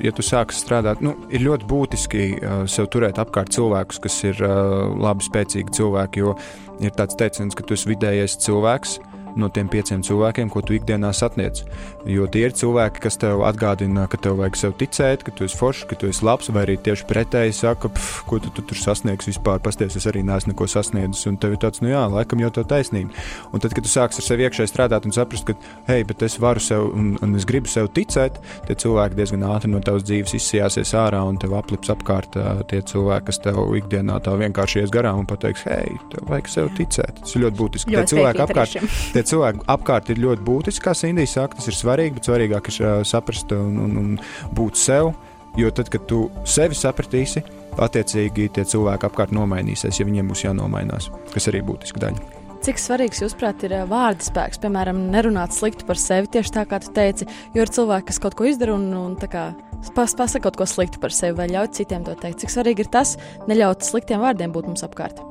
ja tu sāki strādāt, nu, ir ļoti būtiski uh, sev turēt apkārt cilvēkus, kas ir uh, labi, spēcīgi cilvēki. Jo ir tāds teiciens, ka tu esi vidējais cilvēks. No tiem pieciem cilvēkiem, ko tu ikdienā satiec. Jo tie ir cilvēki, kas tev atgādina, ka tev vajag sev ticēt, ka tu esi foršs, ka tu esi labs, vai arī tieši pretēji saka, pf, ko tu, tu tur sasniegsi vispār. Pasties, es arī neesmu neko sasniedzis, un tev ir tāds, nu jā, laikam jau tā taisnība. Un tad, kad tu sāksi ar sevi iekšēji strādāt un saprast, ka, hei, bet es varu sev, un, un es gribu sev ticēt, tie cilvēki diezgan ātri no tavas dzīves izsijāsies ārā, un tev aplips apkārt tie cilvēki, kas tev ikdienā tā vienkārši ies garām un pateiks, hei, tev vajag sev ticēt. Tas ir ļoti būtiski. Ļoti tie cilvēki apkārt, šim. Tie cilvēki apkārt ir ļoti būtiski, kā Sindija saka, tas ir svarīgi, bet svarīgāk ir saprast un, un, un būt sev. Jo tad, kad tu sevi sapratīsi, attiecīgi tie cilvēki apkārt nomainīsies, ja viņiem būs jānomainās, kas arī būtiska daļa. Cik svarīgs, jūsuprāt, ir ā, vārda spēks, piemēram, nerunāt slikti par sevi, tieši tā kā tu teici, jo ir cilvēki, kas kaut ko izdara un, un kā pas, pasaka kaut ko sliktu par sevi vai ļauj citiem to teikt. Cik svarīgi ir tas, neļaut sliktiem vārdiem būt mums apkārt.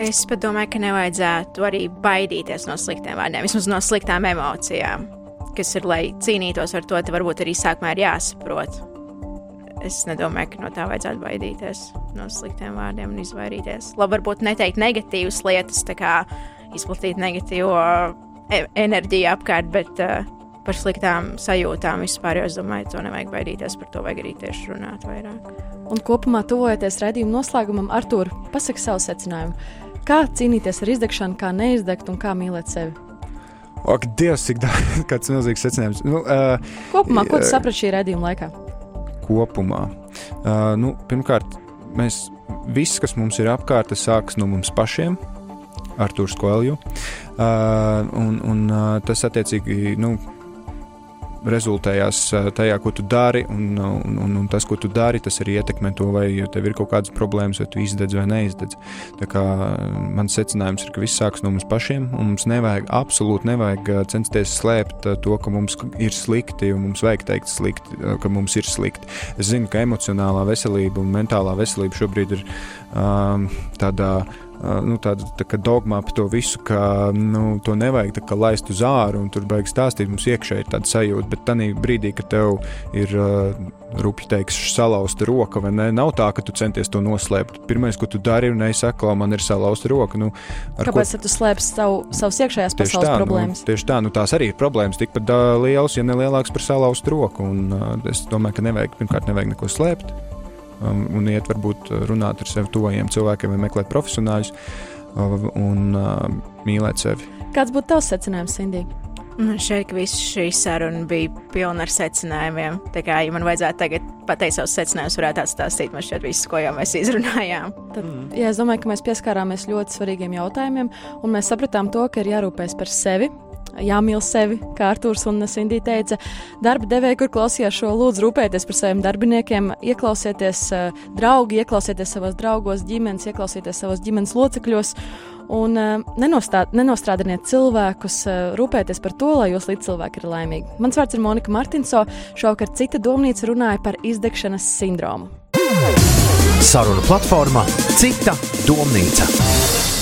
Es domāju, ka nevajadzētu arī baidīties no sliktiem vārdiem, vismaz no sliktām emocijām, kas ir, lai cīnītos ar to, tad varbūt arī sākumā ir jāsaprot. Es nedomāju, ka no tā vajadzētu baidīties, no sliktiem vārdiem un izvairīties. Labi, varbūt neteikt negatīvas lietas, tā kā izplatīt negatīvo e enerģiju apkārt, bet uh, par sliktām sajūtām vispār, jo es domāju, to nevajag baidīties, par to vajag arī tieši runāt vairāk. Un kopumā, tuvojoties redzējuma noslēgumam, Artur, pasaki savu secinājumu. Kā cīnīties ar izdegšanu, kā neizdegt un kā mīlēt sevi? Ak, Dievs, cik kāds milzīgs secinājums. Nu, uh, Kopumā, ko tu saprati šī redzējuma laikā? kopumā. Uh, nu, pirmkārt, mēs viss, kas mums ir apkārt, sākas no mums pašiem. Arthurs Koelju. Uh, un, un uh, tas attiecīgi nu, rezultējās tajā, ko tu dari, un, un, un, un tas, ko tu dari, tas arī ietekmē to, vai tev ir kaut kādas problēmas, vai tu izdedz vai neizdedz. Tā kā mans secinājums ir, ka viss sākas no mums pašiem, un mums nevajag, absolūti nevajag censties slēpt to, ka mums ir slikti, un mums vajag teikt slikti, ka mums ir slikti. Es zinu, ka emocionālā veselība un mentālā veselība šobrīd ir um, tādā nu, tāda tā kā dogmā par to visu, ka nu, to nevajag kā, laist uz āru un tur beigas stāstīt. Mums iekšēji ir tāda sajūta, bet tajā brīdī, kad tev ir rupji teiks, salauzta roka, vai ne, nav tā, ka tu centies to noslēpt. Pirmais, ko tu dari, ir neizsaka, man ir salauzta roka. Nu, Kāpēc ko... tu slēpj savu, savus iekšējās tieši pasaules tā, nu, problēmas? Nu, tieši tā, nu, tās arī ir problēmas, tikpat lielas, ja ne lielākas par salauztu roku. Un, uh, es domāju, ka nevajag, pirmkārt, nevajag neko slēpt. Um, un iet, varbūt runāt ar sevi tuvajiem cilvēkiem vai meklēt profesionāļus uh, un uh, mīlēt sevi. Kāds būtu tavs secinājums, Sindija? Man ka viss šī saruna bija pilna ar secinājumiem. Tā kā, ja man vajadzētu tagad pateikt savus secinājumus, varētu atstāstīt man šķiet visu, ko jau mēs izrunājām. Tad, jā, es domāju, ka mēs pieskārāmies ļoti svarīgiem jautājumiem, un mēs sapratām to, ka ir jārūpējas par sevi, jāmīl sevi, kā Arthurs un Sindija teica. Darba devēja, kur klausījās šo, lūdzu, rūpēties par saviem darbiniekiem, ieklausieties uh, draugi, ieklausieties savos draugos, ģimenes, ieklausieties savos ģimenes locekļos. Un uh, nenostā, nenostrādiniet cilvēkus, uh, rūpēties par to, lai jūs līdzcilvēki ir laimīgi. Mans vārds ir Monika Martinso. Šovakar cita domnīca runāja par izdegšanas sindromu. Saruna platformā Cita domnīca.